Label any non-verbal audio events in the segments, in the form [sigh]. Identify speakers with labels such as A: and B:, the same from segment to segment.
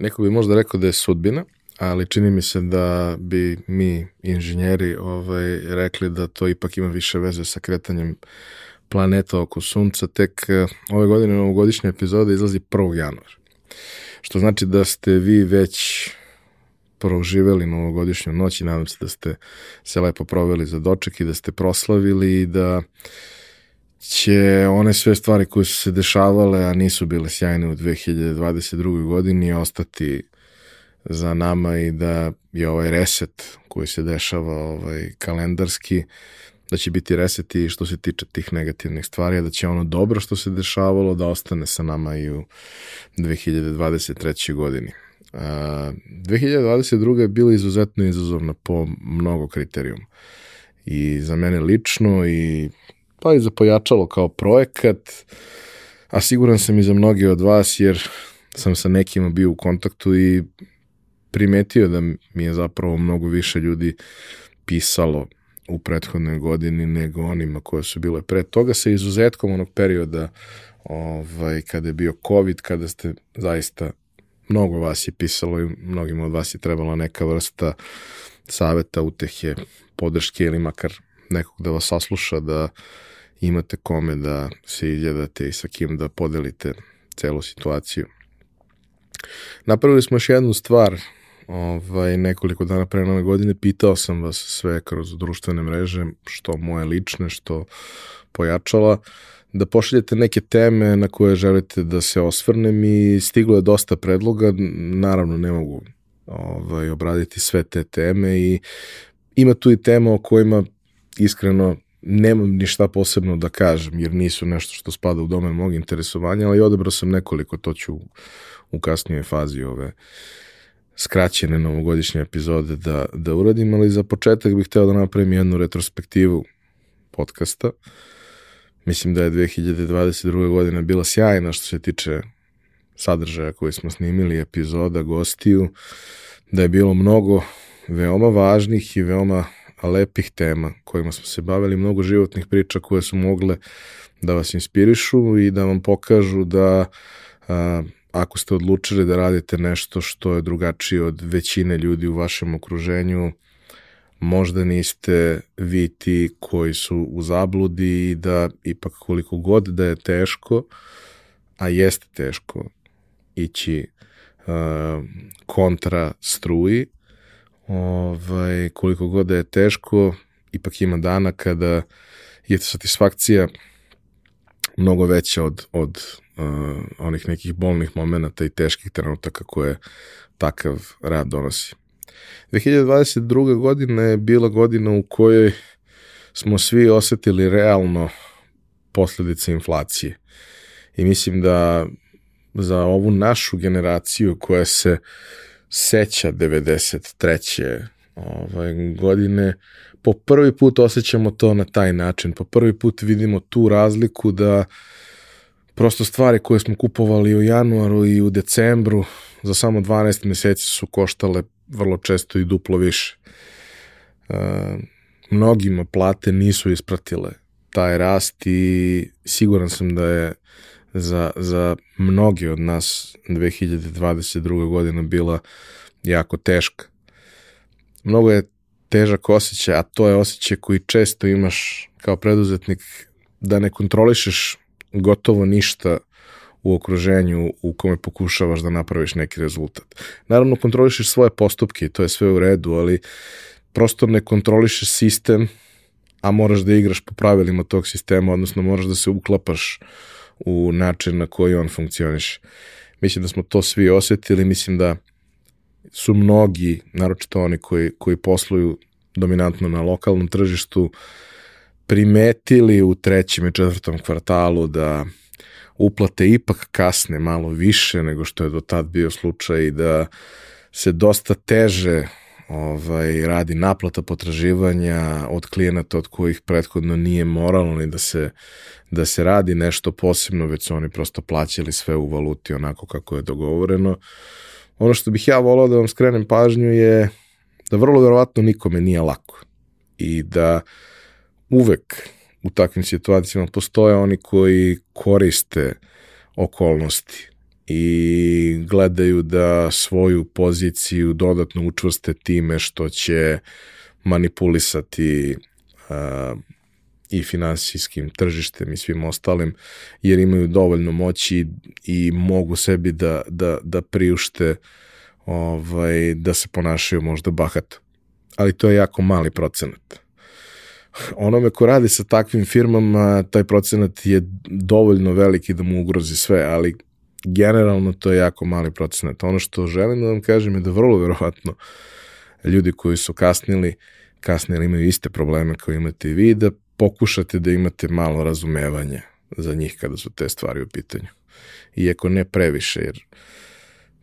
A: neko bi možda rekao da je sudbina, ali čini mi se da bi mi inženjeri ovaj, rekli da to ipak ima više veze sa kretanjem planeta oko sunca. Tek eh, ove godine novogodišnja epizoda izlazi 1. januara. Što znači da ste vi već proživeli novogodišnju noć i nadam se da ste se lepo proveli za doček i da ste proslavili i da će one sve stvari koje su se dešavale, a nisu bile sjajne u 2022. godini, ostati za nama i da je ovaj reset koji se dešava ovaj kalendarski da će biti reset i što se tiče tih negativnih stvari, da će ono dobro što se dešavalo da ostane sa nama i u 2023. godini. Uh, 2022. je bila izuzetno izazovna po mnogo kriterijuma. I za mene lično i pa i za pojačalo kao projekat, a siguran sam i za mnogi od vas jer sam sa nekima bio u kontaktu i primetio da mi je zapravo mnogo više ljudi pisalo u prethodnoj godini nego onima koje su bile pre toga sa izuzetkom onog perioda ovaj, kada je bio COVID, kada ste zaista mnogo vas je pisalo i mnogima od vas je trebala neka vrsta saveta, utehe, podrške ili makar nekog da vas sasluša, da imate kome da se izjadate i sa kim da podelite celu situaciju. Napravili smo još jednu stvar ovaj, nekoliko dana pre nove godine, pitao sam vas sve kroz društvene mreže, što moje lične, što pojačala, da pošaljete neke teme na koje želite da se osvrnem i stiglo je dosta predloga, naravno ne mogu ovaj, obraditi sve te teme i ima tu i tema o kojima iskreno nemam ništa posebno da kažem, jer nisu nešto što spada u domen mog interesovanja, ali odebrao sam nekoliko, to ću u kasnijoj fazi ove skraćene novogodišnje epizode da, da uradim, ali za početak bih hteo da napravim jednu retrospektivu podcasta. Mislim da je 2022. godina bila sjajna što se tiče sadržaja koji smo snimili, epizoda, gostiju, da je bilo mnogo veoma važnih i veoma lepih tema kojima smo se bavili, mnogo životnih priča koje su mogle da vas inspirišu i da vam pokažu da a, ako ste odlučili da radite nešto što je drugačije od većine ljudi u vašem okruženju, možda niste vi ti koji su u zabludi i da ipak koliko god da je teško, a jeste teško ići uh, kontra struji, ovaj, koliko god da je teško, ipak ima dana kada je satisfakcija mnogo veća od, od uh, onih nekih bolnih momenta i teških trenutaka koje takav rad donosi. 2022. godina je bila godina u kojoj smo svi osetili realno posledice inflacije. I mislim da za ovu našu generaciju koja se seća 93. Ovaj, godine, po prvi put osjećamo to na taj način. Po prvi put vidimo tu razliku da prosto stvari koje smo kupovali u januaru i u decembru za samo 12 meseci su koštale vrlo često i duplo više. E, mnogima plate nisu ispratile taj rast i siguran sam da je za, za mnogi od nas 2022. godina bila jako teška. Mnogo je težak osjećaj, a to je osjećaj koji često imaš kao preduzetnik da ne kontrolišeš gotovo ništa u okruženju u kome pokušavaš da napraviš neki rezultat. Naravno, kontrolišeš svoje postupke i to je sve u redu, ali prosto ne kontrolišeš sistem, a moraš da igraš po pravilima tog sistema, odnosno moraš da se uklapaš u način na koji on funkcioniš. Mislim da smo to svi osetili, mislim da su mnogi, naročito oni koji, koji posluju dominantno na lokalnom tržištu, primetili u trećem i četvrtom kvartalu da uplate ipak kasne malo više nego što je do tad bio slučaj i da se dosta teže ovaj, radi naplata potraživanja od klijenata od kojih prethodno nije moralo ni da se, da se radi nešto posebno, već su oni prosto plaćali sve u valuti onako kako je dogovoreno. Ono što bih ja volao da vam skrenem pažnju je da vrlo verovatno nikome nije lako i da uvek u takvim situacijama postoje oni koji koriste okolnosti i gledaju da svoju poziciju dodatno učvrste time što će manipulisati uh, i finansijskim tržištem i svim ostalim, jer imaju dovoljno moći i mogu sebi da, da, da priušte ovaj, da se ponašaju možda bahato. Ali to je jako mali procenat. Onome ko radi sa takvim firmama, taj procenat je dovoljno veliki da mu ugrozi sve, ali generalno to je jako mali procenat. Ono što želim da vam kažem je da vrlo verovatno ljudi koji su kasnili, kasnili imaju iste probleme koje imate i vi, da pokušate da imate malo razumevanja za njih kada su te stvari u pitanju. Iako ne previše, jer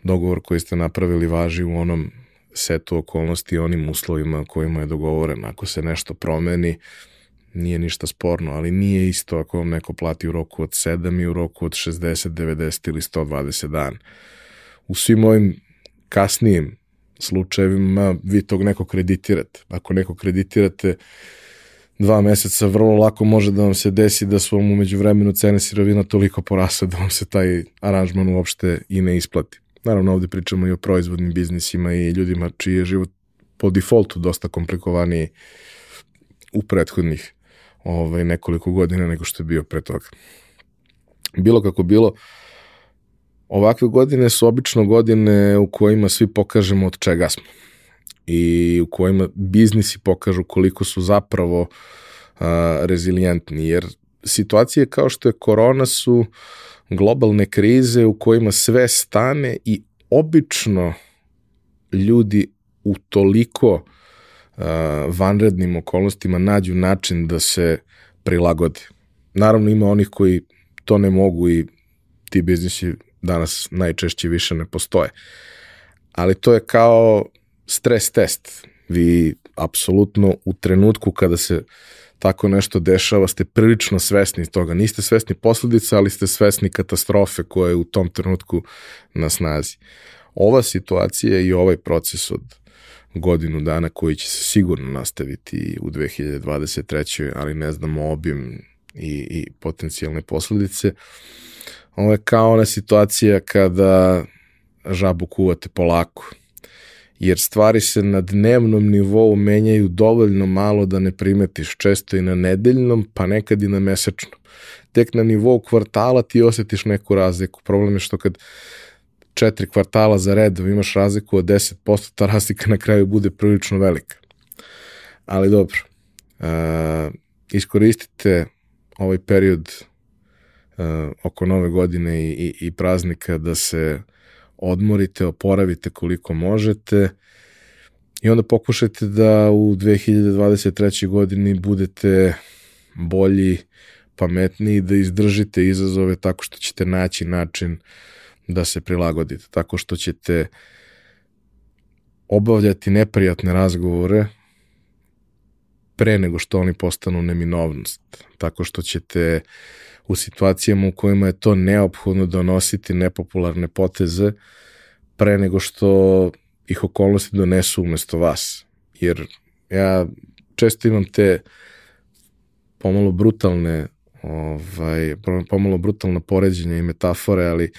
A: dogovor koji ste napravili važi u onom setu okolnosti i onim uslovima kojima je dogovoren. Ako se nešto promeni, nije ništa sporno, ali nije isto ako vam neko plati u roku od 7 i u roku od 60, 90 ili 120 dana. U svim ovim kasnijim slučajevima vi tog neko kreditirate. Ako neko kreditirate dva meseca, vrlo lako može da vam se desi da su vam umeđu vremenu cene sirovina toliko porasle da vam se taj aranžman uopšte i ne isplati. Naravno, ovde pričamo i o proizvodnim biznisima i ljudima čiji je život po defaultu dosta komplikovaniji u prethodnih ovaj, nekoliko godina nego što je bio pre toga. Bilo kako bilo, ovakve godine su obično godine u kojima svi pokažemo od čega smo i u kojima biznisi pokažu koliko su zapravo a, rezilijentni, jer situacije kao što je korona su globalne krize u kojima sve stane i obično ljudi u toliko uh, vanrednim okolnostima nađu način da se prilagode. Naravno ima onih koji to ne mogu i ti biznisi danas najčešće više ne postoje. Ali to je kao stres test. Vi apsolutno u trenutku kada se tako nešto dešava, ste prilično svesni toga. Niste svesni posledica, ali ste svesni katastrofe koja je u tom trenutku na snazi. Ova situacija i ovaj proces od godinu dana koji će se sigurno nastaviti u 2023. ali ne znamo obim i, i potencijalne posledice. Ovo je kao ona situacija kada žabu kuvate polako jer stvari se na dnevnom nivou menjaju dovoljno malo da ne primetiš, često i na nedeljnom, pa nekad i na mesečnom. Tek na nivou kvartala ti osetiš neku razliku. Problem je što kad četiri kvartala za redom imaš razliku od 10%, ta razlika na kraju bude prilično velika. Ali dobro, uh, iskoristite ovaj period uh, oko nove godine i, i, i praznika da se odmorite, oporavite koliko možete i onda pokušajte da u 2023. godini budete bolji, pametniji, da izdržite izazove tako što ćete naći način da se prilagodite, tako što ćete obavljati neprijatne razgovore pre nego što oni postanu neminovnost, tako što ćete u situacijama u kojima je to neophodno donositi nepopularne poteze pre nego što ih okolnosti donesu umesto vas. Jer ja često imam te pomalo brutalne ovaj, pomalo brutalna poređenja i metafore, ali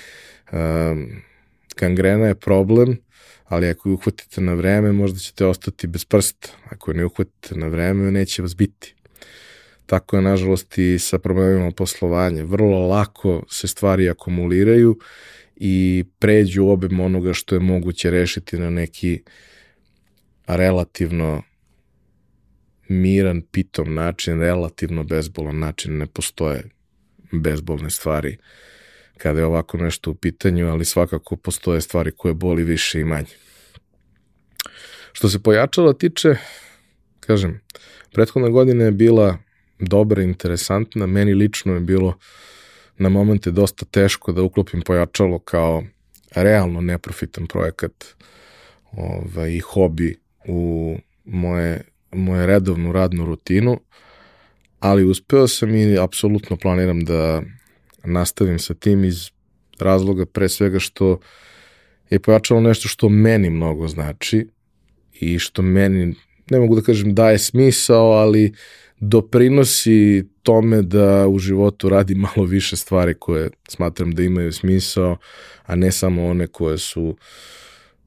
A: um, gangrena je problem, ali ako ju uhvatite na vreme, možda ćete ostati bez prsta. Ako ne uhvatite na vreme, neće vas biti. Tako je, nažalost, i sa problemima poslovanja. Vrlo lako se stvari akumuliraju i pređu obim onoga što je moguće rešiti na neki relativno miran, pitom način, relativno bezbolan način. Ne postoje bezbolne stvari kada je ovako nešto u pitanju, ali svakako postoje stvari koje boli više i manje. Što se pojačala tiče, kažem, prethodna godina je bila dobra, interesantna, meni lično je bilo na momente dosta teško da uklopim pojačalo kao realno neprofitan projekat ovaj, i hobi u moje, moje redovnu radnu rutinu, ali uspeo sam i apsolutno planiram da nastavim sa tim iz razloga pre svega što je pojačalo nešto što meni mnogo znači i što meni, ne mogu da kažem daje smisao, ali doprinosi tome da u životu radi [laughs] malo više stvari koje smatram da imaju smisao, a ne samo one koje su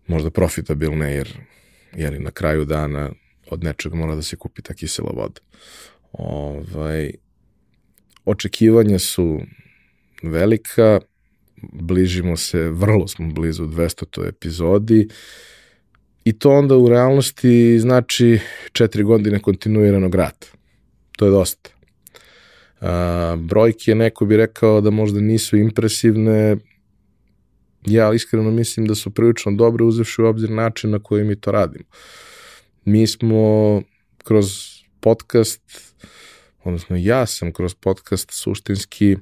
A: možda profitabilne, jer jeli, na kraju dana od nečega mora da se kupi ta kisela voda. Ovaj, očekivanja su velika, bližimo se, vrlo smo blizu 200. epizodi i to onda u realnosti znači četiri godine kontinuiranog rata. To je dosta. A, brojke neko bi rekao da možda nisu impresivne, ja iskreno mislim da su prilično dobre uzevši u obzir način na koji mi to radimo. Mi smo kroz podcast, odnosno ja sam kroz podcast suštinski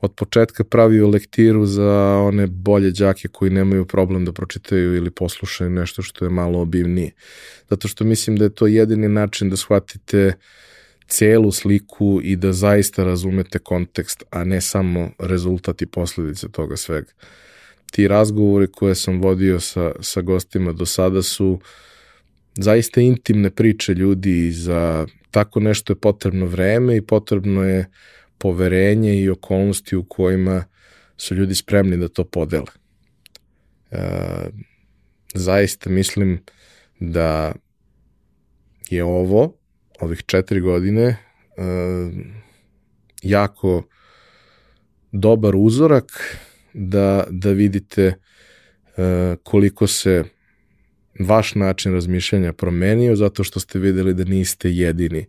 A: od početka pravio lektiru za one bolje đake koji nemaju problem da pročitaju ili poslušaju nešto što je malo obimnije. Zato što mislim da je to jedini način da shvatite celu sliku i da zaista razumete kontekst, a ne samo rezultat i posledice toga svega. Ti razgovori koje sam vodio sa, sa gostima do sada su zaista intimne priče ljudi i za tako nešto je potrebno vreme i potrebno je poverenje i okolnosti u kojima su ljudi spremni da to podele. E, zaista mislim da je ovo, ovih četiri godine, e, jako dobar uzorak da, da vidite e, koliko se vaš način razmišljanja promenio zato što ste videli da niste jedini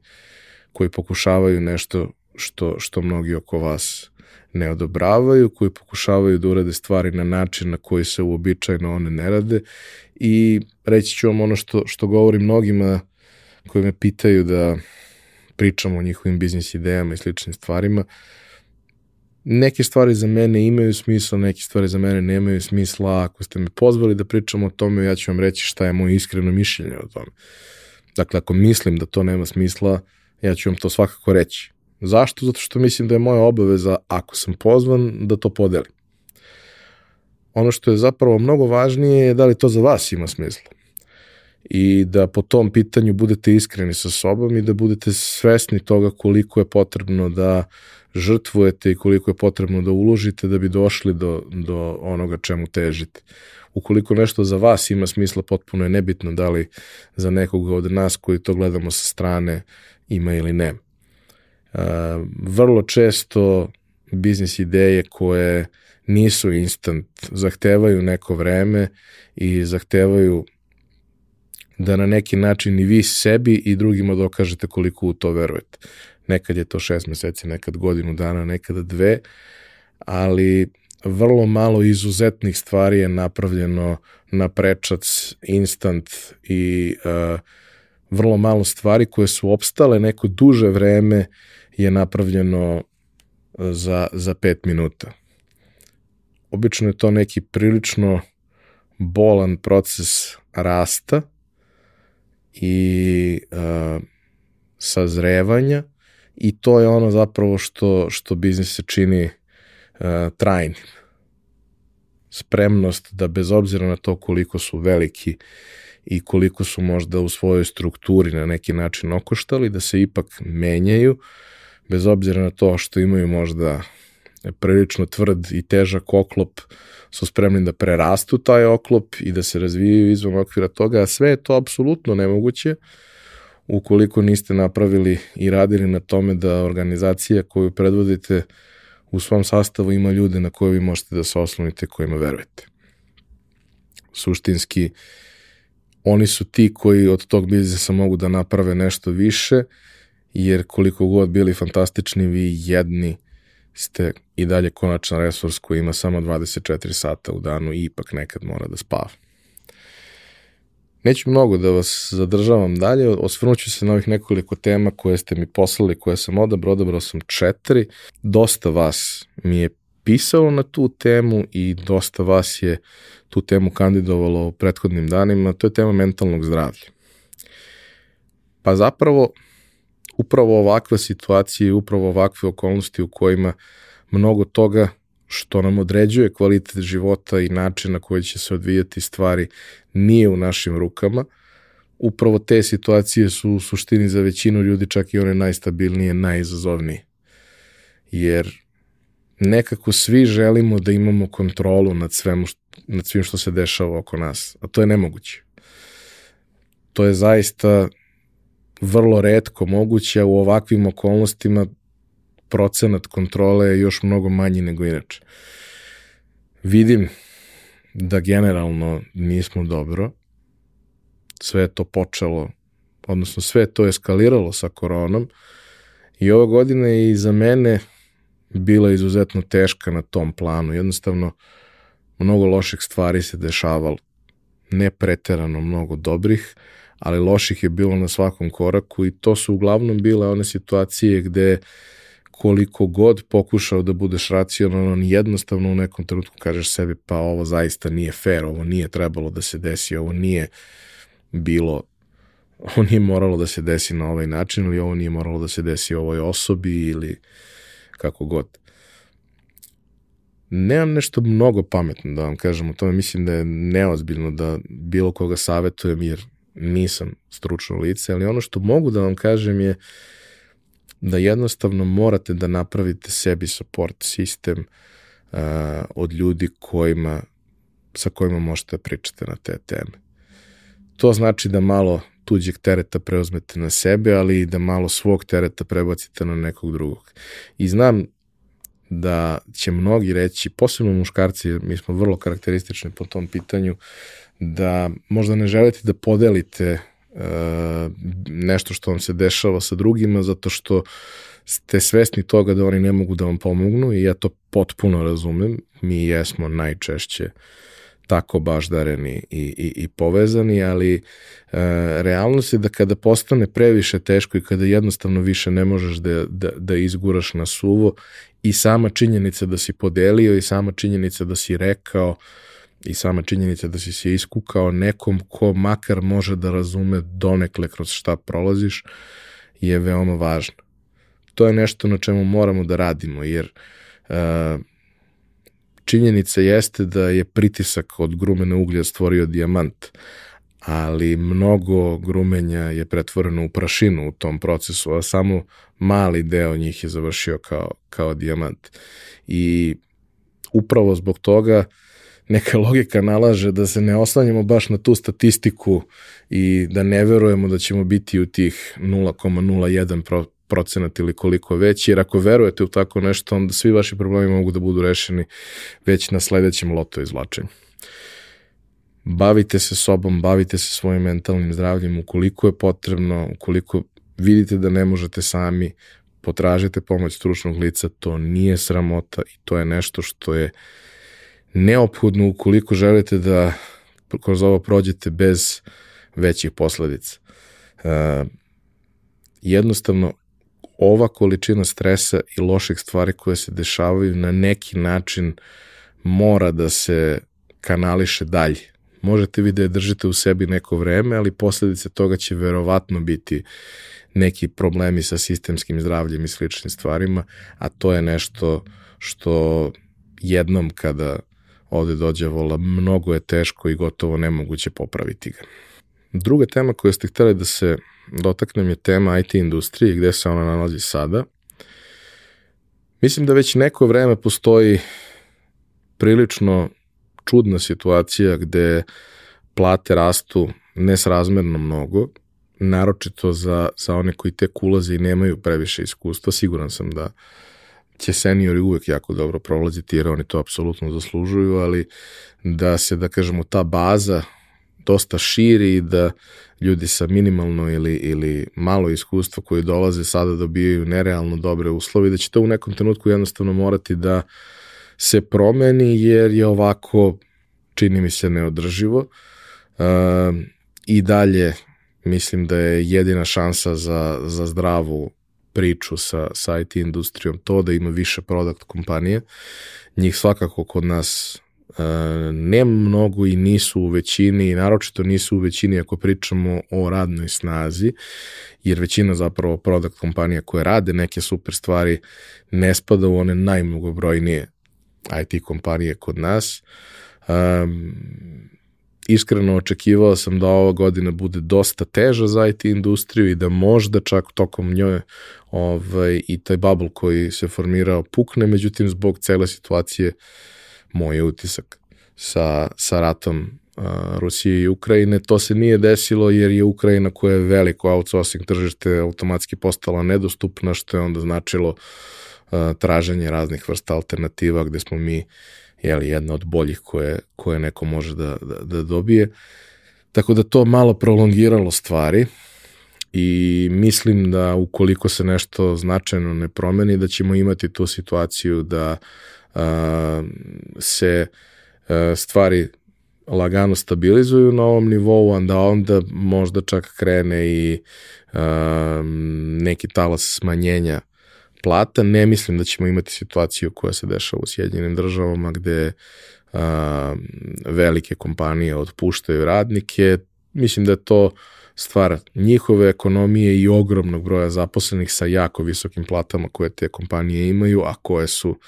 A: koji pokušavaju nešto što, što mnogi oko vas ne odobravaju, koji pokušavaju da urade stvari na način na koji se uobičajno one ne rade i reći ću vam ono što, što govori mnogima koji me pitaju da pričamo o njihovim biznis idejama i sličnim stvarima. Neke stvari za mene imaju smisla, neke stvari za mene nemaju smisla. Ako ste me pozvali da pričamo o tome, ja ću vam reći šta je moje iskreno mišljenje o tome. Dakle, ako mislim da to nema smisla, ja ću vam to svakako reći. Zašto? Zato što mislim da je moja obaveza, ako sam pozvan, da to podelim. Ono što je zapravo mnogo važnije je da li to za vas ima smisla. I da po tom pitanju budete iskreni sa sobom i da budete svesni toga koliko je potrebno da žrtvujete i koliko je potrebno da uložite da bi došli do, do onoga čemu težite. Ukoliko nešto za vas ima smisla, potpuno je nebitno da li za nekoga od nas koji to gledamo sa strane ima ili nema vrlo često biznis ideje koje nisu instant, zahtevaju neko vreme i zahtevaju da na neki način i vi sebi i drugima dokažete koliko u to verujete. Nekad je to šest meseci, nekad godinu dana, nekada dve, ali vrlo malo izuzetnih stvari je napravljeno na prečac, instant i uh, vrlo malo stvari koje su opstale neko duže vreme je napravljeno e, za, za pet minuta. Obično je to neki prilično bolan proces rasta i uh, sazrevanja i to je ono zapravo što, što biznis se čini uh, trajnim. Spremnost da bez obzira na to koliko su veliki i koliko su možda u svojoj strukturi na neki način okoštali, da se ipak menjaju, uh, bez obzira na to što imaju možda prilično tvrd i težak oklop, su spremni da prerastu taj oklop i da se razvijaju izvan okvira toga, a sve je to apsolutno nemoguće ukoliko niste napravili i radili na tome da organizacija koju predvodite u svom sastavu ima ljude na koje vi možete da se oslonite, kojima verujete. Suštinski, oni su ti koji od tog biznisa mogu da naprave nešto više jer koliko god bili fantastični, vi jedni ste i dalje konačan resurs koji ima samo 24 sata u danu i ipak nekad mora da spava. Neću mnogo da vas zadržavam dalje, osvrnuću se na ovih nekoliko tema koje ste mi poslali, koje sam odabrao, odabrao sam četiri. Dosta vas mi je pisalo na tu temu i dosta vas je tu temu kandidovalo u prethodnim danima, to je tema mentalnog zdravlja. Pa zapravo, upravo ovakva situacija i upravo ovakve okolnosti u kojima mnogo toga što nam određuje kvalitet života i način na koji će se odvijati stvari nije u našim rukama, upravo te situacije su u suštini za većinu ljudi čak i one najstabilnije, najizazovnije. Jer nekako svi želimo da imamo kontrolu nad, svemu, nad svim što se dešava oko nas, a to je nemoguće. To je zaista vrlo redko moguće, a u ovakvim okolnostima procenat kontrole je još mnogo manji nego inače. Vidim da generalno nismo dobro, sve to počelo, odnosno sve to eskaliralo sa koronom i ova godina je i za mene bila izuzetno teška na tom planu. Jednostavno, mnogo loših stvari se dešavalo. Ne preterano mnogo dobrih, ali loših je bilo na svakom koraku i to su uglavnom bile one situacije gde koliko god pokušao da budeš racionalan, jednostavno u nekom trenutku kažeš sebi pa ovo zaista nije fair, ovo nije trebalo da se desi, ovo nije bilo [laughs] ovo nije moralo da se desi na ovaj način ili ovo nije moralo da se desi ovoj osobi ili kako god. Nemam nešto mnogo pametno da vam kažem o tome, mislim da je neozbiljno da bilo koga savetujem jer nisam stručno lice, ali ono što mogu da vam kažem je da jednostavno morate da napravite sebi support sistem uh, od ljudi kojima, sa kojima možete da pričate na te teme. To znači da malo tuđeg tereta preuzmete na sebe, ali i da malo svog tereta prebacite na nekog drugog. I znam da će mnogi reći, posebno muškarci, mi smo vrlo karakteristični po tom pitanju, da možda ne želite da podelite uh, nešto što vam se dešava sa drugima, zato što ste svesni toga da oni ne mogu da vam pomognu i ja to potpuno razumem. Mi jesmo najčešće tako baždareni i, i, i povezani, ali e, realnost je da kada postane previše teško i kada jednostavno više ne možeš da, da, da izguraš na suvo i sama činjenica da si podelio i sama činjenica da si rekao i sama činjenica da si se iskukao nekom ko makar može da razume donekle kroz šta prolaziš je veoma važno. To je nešto na čemu moramo da radimo, jer uh, činjenica jeste da je pritisak od grumena uglja stvorio dijamant, ali mnogo grumenja je pretvoreno u prašinu u tom procesu, a samo mali deo njih je završio kao, kao dijamant. I upravo zbog toga neka logika nalaže da se ne oslanjamo baš na tu statistiku i da ne verujemo da ćemo biti u tih 0,01 procenat ili koliko već, jer ako verujete u tako nešto, onda svi vaši problemi mogu da budu rešeni već na sledećem loto izvlačenju. Bavite se sobom, bavite se svojim mentalnim zdravljem ukoliko je potrebno, ukoliko vidite da ne možete sami, potražite pomoć stručnog lica, to nije sramota i to je nešto što je neophodno ukoliko želite da kroz ovo prođete bez većih posledica. Uh, jednostavno ova količina stresa i loših stvari koje se dešavaju na neki način mora da se kanališe dalje. Možete vi da je držite u sebi neko vreme, ali posledice toga će verovatno biti neki problemi sa sistemskim zdravljem i sličnim stvarima, a to je nešto što jednom kada ovde dođe vola, mnogo je teško i gotovo nemoguće popraviti ga. Druga tema koju ste hteli da se dotaknem je tema IT industrije gde se ona nalazi sada. Mislim da već neko vreme postoji prilično čudna situacija gde plate rastu nesrazmerno mnogo, naročito za, za one koji tek ulaze i nemaju previše iskustva. Siguran sam da će seniori uvek jako dobro prolaziti jer oni to apsolutno zaslužuju, ali da se, da kažemo, ta baza dosta širi i da ljudi sa minimalno ili, ili malo iskustva koji dolaze sada dobijaju nerealno dobre uslove da će to u nekom trenutku jednostavno morati da se promeni jer je ovako čini mi se neodrživo. Uh, i dalje mislim da je jedina šansa za, za zdravu priču sa, sa IT industrijom to da ima više produkt kompanije. Njih svakako kod nas E, ne mnogo i nisu u većini, naročito nisu u većini ako pričamo o radnoj snazi, jer većina zapravo product kompanija koje rade neke super stvari ne spada u one najmnogobrojnije IT kompanije kod nas. Um, iskreno očekivao sam da ova godina bude dosta teža za IT industriju i da možda čak tokom njoj ovaj, i taj bubble koji se formirao pukne, međutim zbog cele situacije moj utisak sa, sa ratom Rusije i Ukrajine. To se nije desilo jer je Ukrajina koja je veliko outsourcing tržište automatski postala nedostupna, što je onda značilo traženje raznih vrsta alternativa gde smo mi jeli, jedna od boljih koje, koje neko može da, da, da dobije. Tako da to malo prolongiralo stvari i mislim da ukoliko se nešto značajno ne promeni, da ćemo imati tu situaciju da a, se a, stvari lagano stabilizuju na ovom nivou, a da onda možda čak krene i a, neki talas smanjenja plata. Ne mislim da ćemo imati situaciju koja se dešava u Sjedinjenim državama gde a, velike kompanije otpuštaju radnike. Mislim da je to stvar njihove ekonomije i ogromnog broja zaposlenih sa jako visokim platama koje te kompanije imaju, a koje su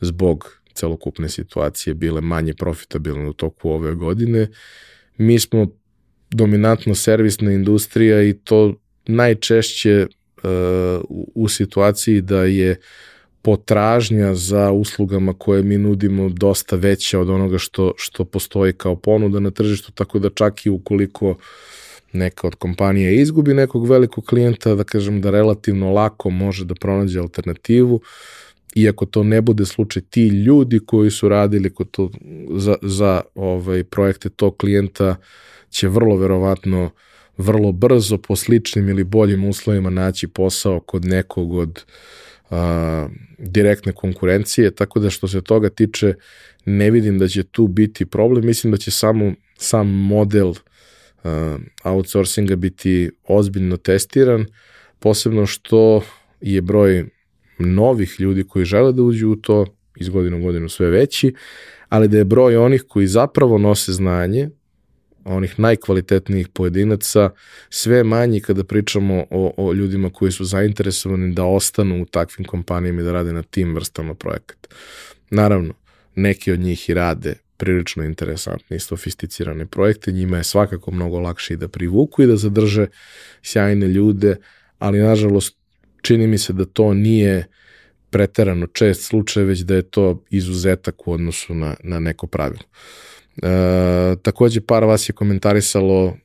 A: zbog celokupne situacije bile manje profitabilne u toku ove godine. Mi smo dominantno servisna industrija i to najčešće uh, u situaciji da je potražnja za uslugama koje mi nudimo dosta veća od onoga što, što postoji kao ponuda na tržištu, tako da čak i ukoliko neka od kompanija izgubi nekog velikog klijenta, da kažem da relativno lako može da pronađe alternativu, iako to ne bude slučaj, ti ljudi koji su radili kod to, za, za ovaj, projekte tog klijenta će vrlo verovatno vrlo brzo po sličnim ili boljim uslovima naći posao kod nekog od a, direktne konkurencije, tako da što se toga tiče ne vidim da će tu biti problem, mislim da će samo sam model a, outsourcinga biti ozbiljno testiran, posebno što je broj novih ljudi koji žele da uđu u to iz godine u godinu sve veći, ali da je broj onih koji zapravo nose znanje, onih najkvalitetnijih pojedinaca, sve manji kada pričamo o, o ljudima koji su zainteresovani da ostanu u takvim kompanijama i da rade na tim vrstama projekata. Naravno, neki od njih i rade prilično interesantne i sofisticirane projekte, njima je svakako mnogo lakše i da privuku i da zadrže sjajne ljude, ali nažalost čini mi se da to nije preterano čest slučaj, već da je to izuzetak u odnosu na, na neko pravilo. E, takođe, par vas je komentarisalo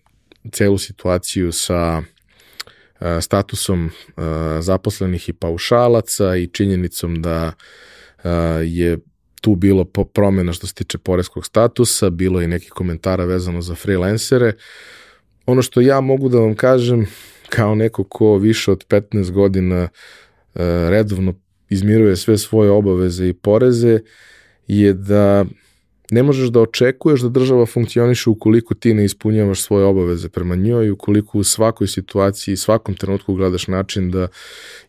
A: celu situaciju sa e, statusom e, zaposlenih i paušalaca i činjenicom da e, je tu bilo promena što se tiče poreskog statusa, bilo je neki komentara vezano za freelancere. Ono što ja mogu da vam kažem, kao neko ko više od 15 godina e, redovno izmiruje sve svoje obaveze i poreze, je da ne možeš da očekuješ da država funkcioniše ukoliko ti ne ispunjavaš svoje obaveze prema njoj, ukoliko u svakoj situaciji svakom trenutku gledaš način da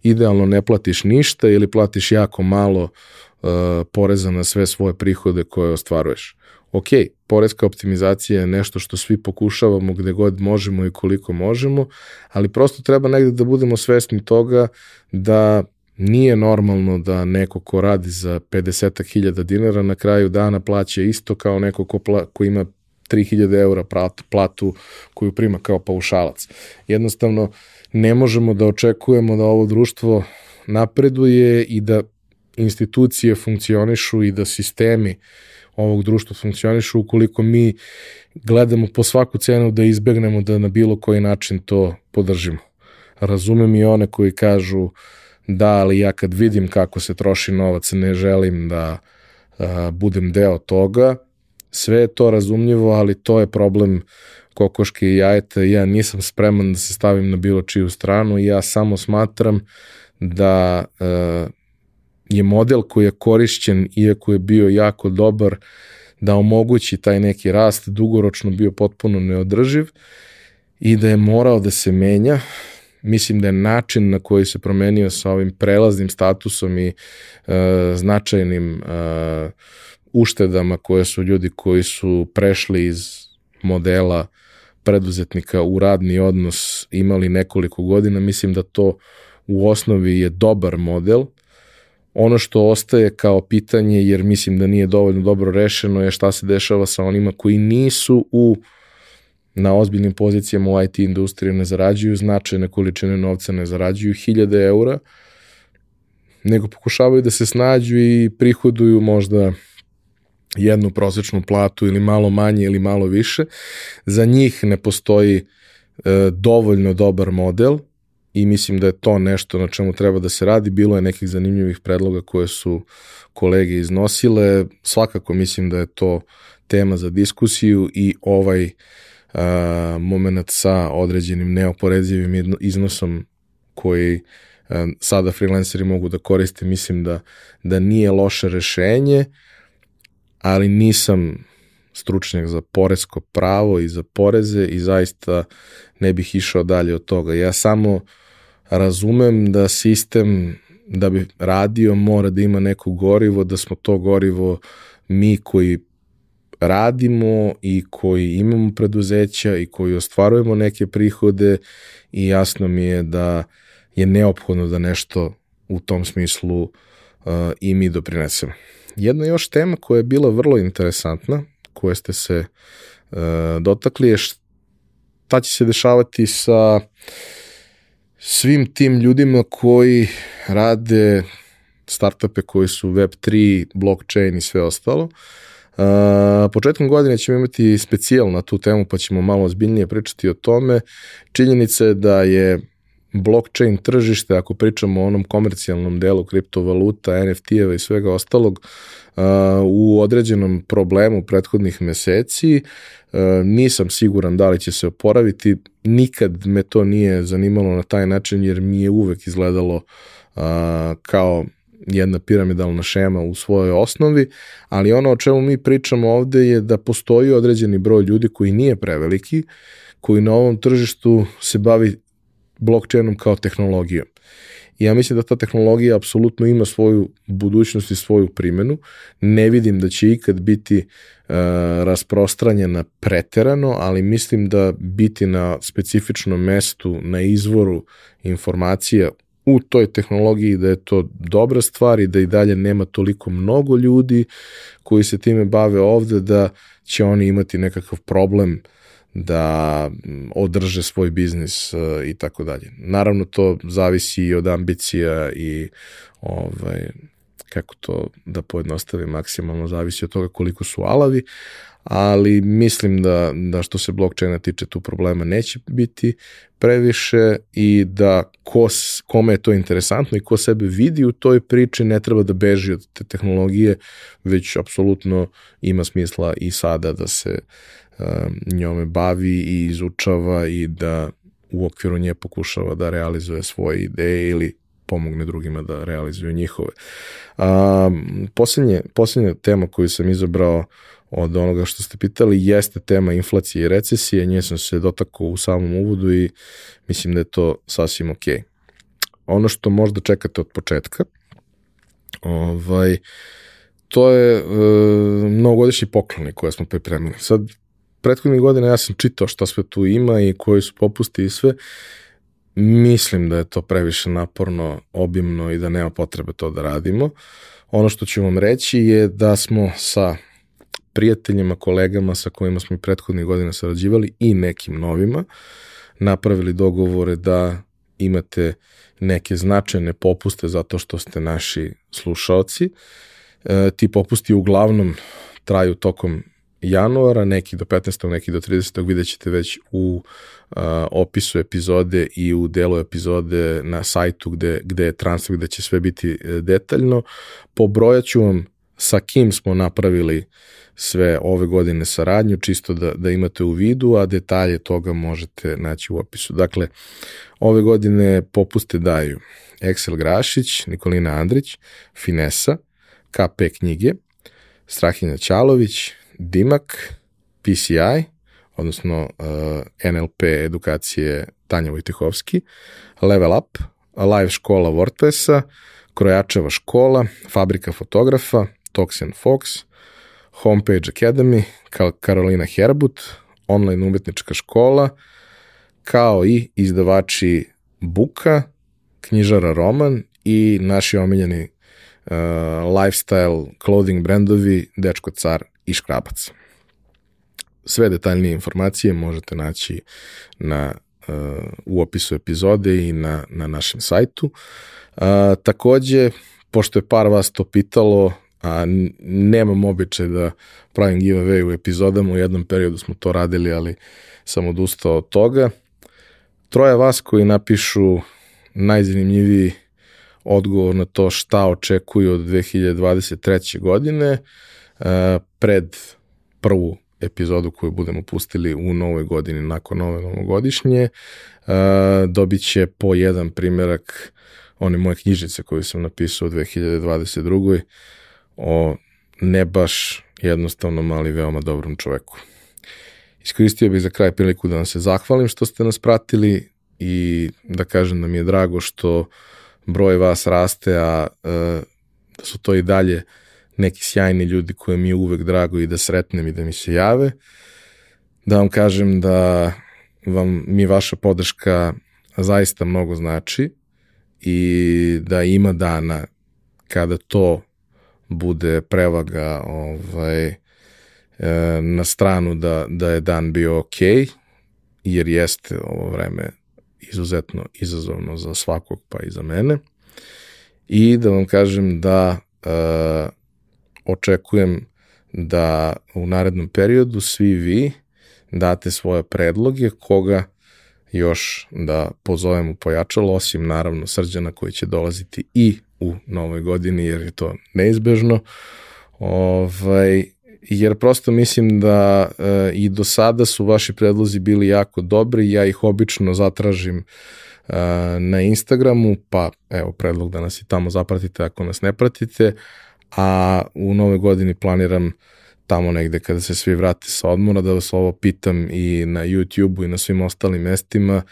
A: idealno ne platiš ništa ili platiš jako malo uh, poreza na sve svoje prihode koje ostvaruješ. Ok, porezka optimizacija je nešto što svi pokušavamo gde god možemo i koliko možemo, ali prosto treba negde da budemo svesni toga da nije normalno da neko ko radi za 50.000 dinara na kraju dana plaća isto kao neko ko, pla, ko ima 3000 eura platu, platu koju prima kao paušalac. Jednostavno, ne možemo da očekujemo da ovo društvo napreduje i da institucije funkcionišu i da sistemi ovog društva funkcionišu ukoliko mi gledamo po svaku cenu da izbegnemo da na bilo koji način to podržimo. Razumem i one koji kažu da, ali ja kad vidim kako se troši novac ne želim da a, budem deo toga. Sve je to razumljivo, ali to je problem kokoške i jajeta. Ja nisam spreman da se stavim na bilo čiju stranu i ja samo smatram da a, je model koji je korišćen, iako je bio jako dobar, da omogući taj neki rast, dugoročno bio potpuno neodrživ i da je morao da se menja. Mislim da je način na koji se promenio sa ovim prelaznim statusom i e, značajnim e, uštedama koje su ljudi koji su prešli iz modela preduzetnika u radni odnos imali nekoliko godina, mislim da to u osnovi je dobar model, Ono što ostaje kao pitanje, jer mislim da nije dovoljno dobro rešeno, je šta se dešava sa onima koji nisu u na ozbiljnim pozicijama u IT industriji ne zarađuju značajne količine novca, ne zarađuju hiljade eura, nego pokušavaju da se snađu i prihoduju možda jednu prosečnu platu ili malo manje ili malo više. Za njih ne postoji e, dovoljno dobar model i mislim da je to nešto na čemu treba da se radi. Bilo je nekih zanimljivih predloga koje su kolege iznosile. Svakako mislim da je to tema za diskusiju i ovaj uh, moment sa određenim neoporezivim iznosom koji sada freelanceri mogu da koriste, mislim da, da nije loše rešenje, ali nisam stručnjak za poresko pravo i za poreze i zaista ne bih išao dalje od toga. Ja samo razumem da sistem da bi radio mora da ima neko gorivo, da smo to gorivo mi koji radimo i koji imamo preduzeća i koji ostvarujemo neke prihode i jasno mi je da je neophodno da nešto u tom smislu uh, i mi doprinesemo. Jedna još tema koja je bila vrlo interesantna, koje ste se uh, dotakli je šta će se dešavati sa svim tim ljudima koji rade startupe koji su Web3, blockchain i sve ostalo. Uh, početkom godine ćemo imati specijal na tu temu pa ćemo malo ozbiljnije pričati o tome. Činjenica je da je blockchain tržište, ako pričamo o onom komercijalnom delu kriptovaluta, NFT-eva i svega ostalog, u određenom problemu prethodnih meseci. Nisam siguran da li će se oporaviti. Nikad me to nije zanimalo na taj način jer mi je uvek izgledalo kao jedna piramidalna šema u svojoj osnovi, ali ono o čemu mi pričamo ovde je da postoji određeni broj ljudi koji nije preveliki, koji na ovom tržištu se bavi blockchainom kao tehnologijom. I ja mislim da ta tehnologija apsolutno ima svoju budućnost i svoju primenu. Ne vidim da će ikad biti uh, rasprostranjena preterano, ali mislim da biti na specifičnom mestu, na izvoru informacija u toj tehnologiji da je to dobra stvar i da i dalje nema toliko mnogo ljudi koji se time bave ovde da će oni imati nekakav problem da održe svoj biznis e, i tako dalje. Naravno to zavisi i od ambicija i ovaj kako to da pojednostavim maksimalno zavisi od toga koliko su alavi, ali mislim da, da što se blockchaina tiče tu problema neće biti previše i da ko, kome je to interesantno i ko sebe vidi u toj priči ne treba da beži od te tehnologije, već apsolutno ima smisla i sada da se Um, njome bavi i izučava i da u okviru nje pokušava da realizuje svoje ideje ili pomogne drugima da realizuju njihove. A, poslednje, poslednja tema koju sam izabrao od onoga što ste pitali jeste tema inflacije i recesije, nje sam se dotakao u samom uvodu i mislim da je to sasvim ok. Ono što možda čekate od početka, ovaj, to je e, mnogogodišnji pokloni koje smo pripremili. Sad, prethodnih godina ja sam čitao šta sve tu ima i koji su popusti i sve. Mislim da je to previše naporno, obimno i da nema potrebe to da radimo. Ono što ću vam reći je da smo sa prijateljima, kolegama sa kojima smo i prethodnih godina sarađivali i nekim novima napravili dogovore da imate neke značajne popuste zato što ste naši slušaoci. E, ti popusti uglavnom traju tokom januara, neki do 15. neki do 30. vidjet ćete već u uh, opisu epizode i u delu epizode na sajtu gde, gde je transfer, gde će sve biti e, detaljno. Pobrojat ću vam sa kim smo napravili sve ove godine saradnju, čisto da, da imate u vidu, a detalje toga možete naći u opisu. Dakle, ove godine popuste daju Excel Grašić, Nikolina Andrić, Finesa, KP knjige, Strahinja Ćalović, Dimak, PCI, odnosno uh, NLP edukacije Tanja Vojtehovski, Level Up, Live škola WordPressa, Krojačeva škola, Fabrika fotografa, Toxin Fox, Homepage Academy, Karolina Herbut, online umetnička škola, kao i izdavači Buka, knjižara Roman i naši omiljeni lifestyle clothing brandovi Dečko Car i Škrabac. Sve detaljnije informacije možete naći na, uh, u opisu epizode i na, na našem sajtu. Uh, takođe, pošto je par vas to pitalo, a nemam običaj da pravim giveaway u epizodama, u jednom periodu smo to radili, ali sam odustao od toga. Troje vas koji napišu najzanimljiviji odgovor na to šta očekuju od 2023. godine pred prvu epizodu koju budemo pustili u novoj godini nakon nove novogodišnje dobit će po jedan primjerak one moje knjižice koju sam napisao u 2022. o ne baš jednostavnom, ali veoma dobrom čoveku. Iskoristio bih za kraj priliku da vam se zahvalim što ste nas pratili i da kažem da mi je drago što broj vas raste, a e, da su to i dalje neki sjajni ljudi koje mi je uvek drago i da sretnem i da mi se jave. Da vam kažem da vam mi vaša podrška zaista mnogo znači i da ima dana kada to bude prevaga ovaj, e, na stranu da, da je dan bio ok, jer jeste ovo vreme izuzetno izazovno za svakog pa i za mene. I da vam kažem da e, očekujem da u narednom periodu svi vi date svoje predloge koga još da pozovem u pojačalo, osim naravno srđana koji će dolaziti i u novoj godini jer je to neizbežno. Ovaj, jer prosto mislim da e, i do sada su vaši predlozi bili jako dobri, ja ih obično zatražim e, na Instagramu, pa evo predlog da nas i tamo zapratite ako nas ne pratite, a u nove godini planiram tamo negde kada se svi vrate sa odmora da vas ovo pitam i na YouTube-u i na svim ostalim mestima,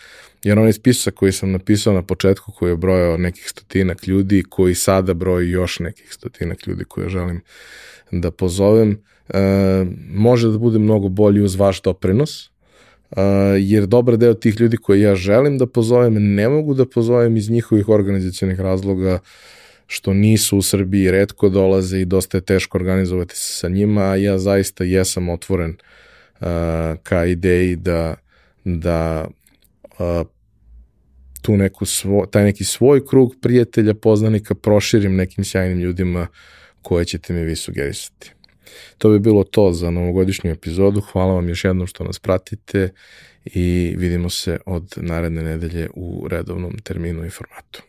A: jer onaj spisak koji sam napisao na početku koji je brojao nekih stotinak ljudi, koji sada broji još nekih stotinak ljudi koje želim da pozovem, e, može da bude mnogo bolji uz vaš doprinos, e, jer dobar deo tih ljudi koje ja želim da pozovem ne mogu da pozovem iz njihovih organizacijonih razloga što nisu u Srbiji, redko dolaze i dosta je teško organizovati se sa njima, a ja zaista jesam otvoren uh, ka ideji da, da uh, tu neku svo, taj neki svoj krug prijatelja, poznanika proširim nekim sjajnim ljudima koje ćete mi vi sugerisati. To bi bilo to za novogodišnju epizodu. Hvala vam još jednom što nas pratite i vidimo se od naredne nedelje u redovnom terminu i formatu.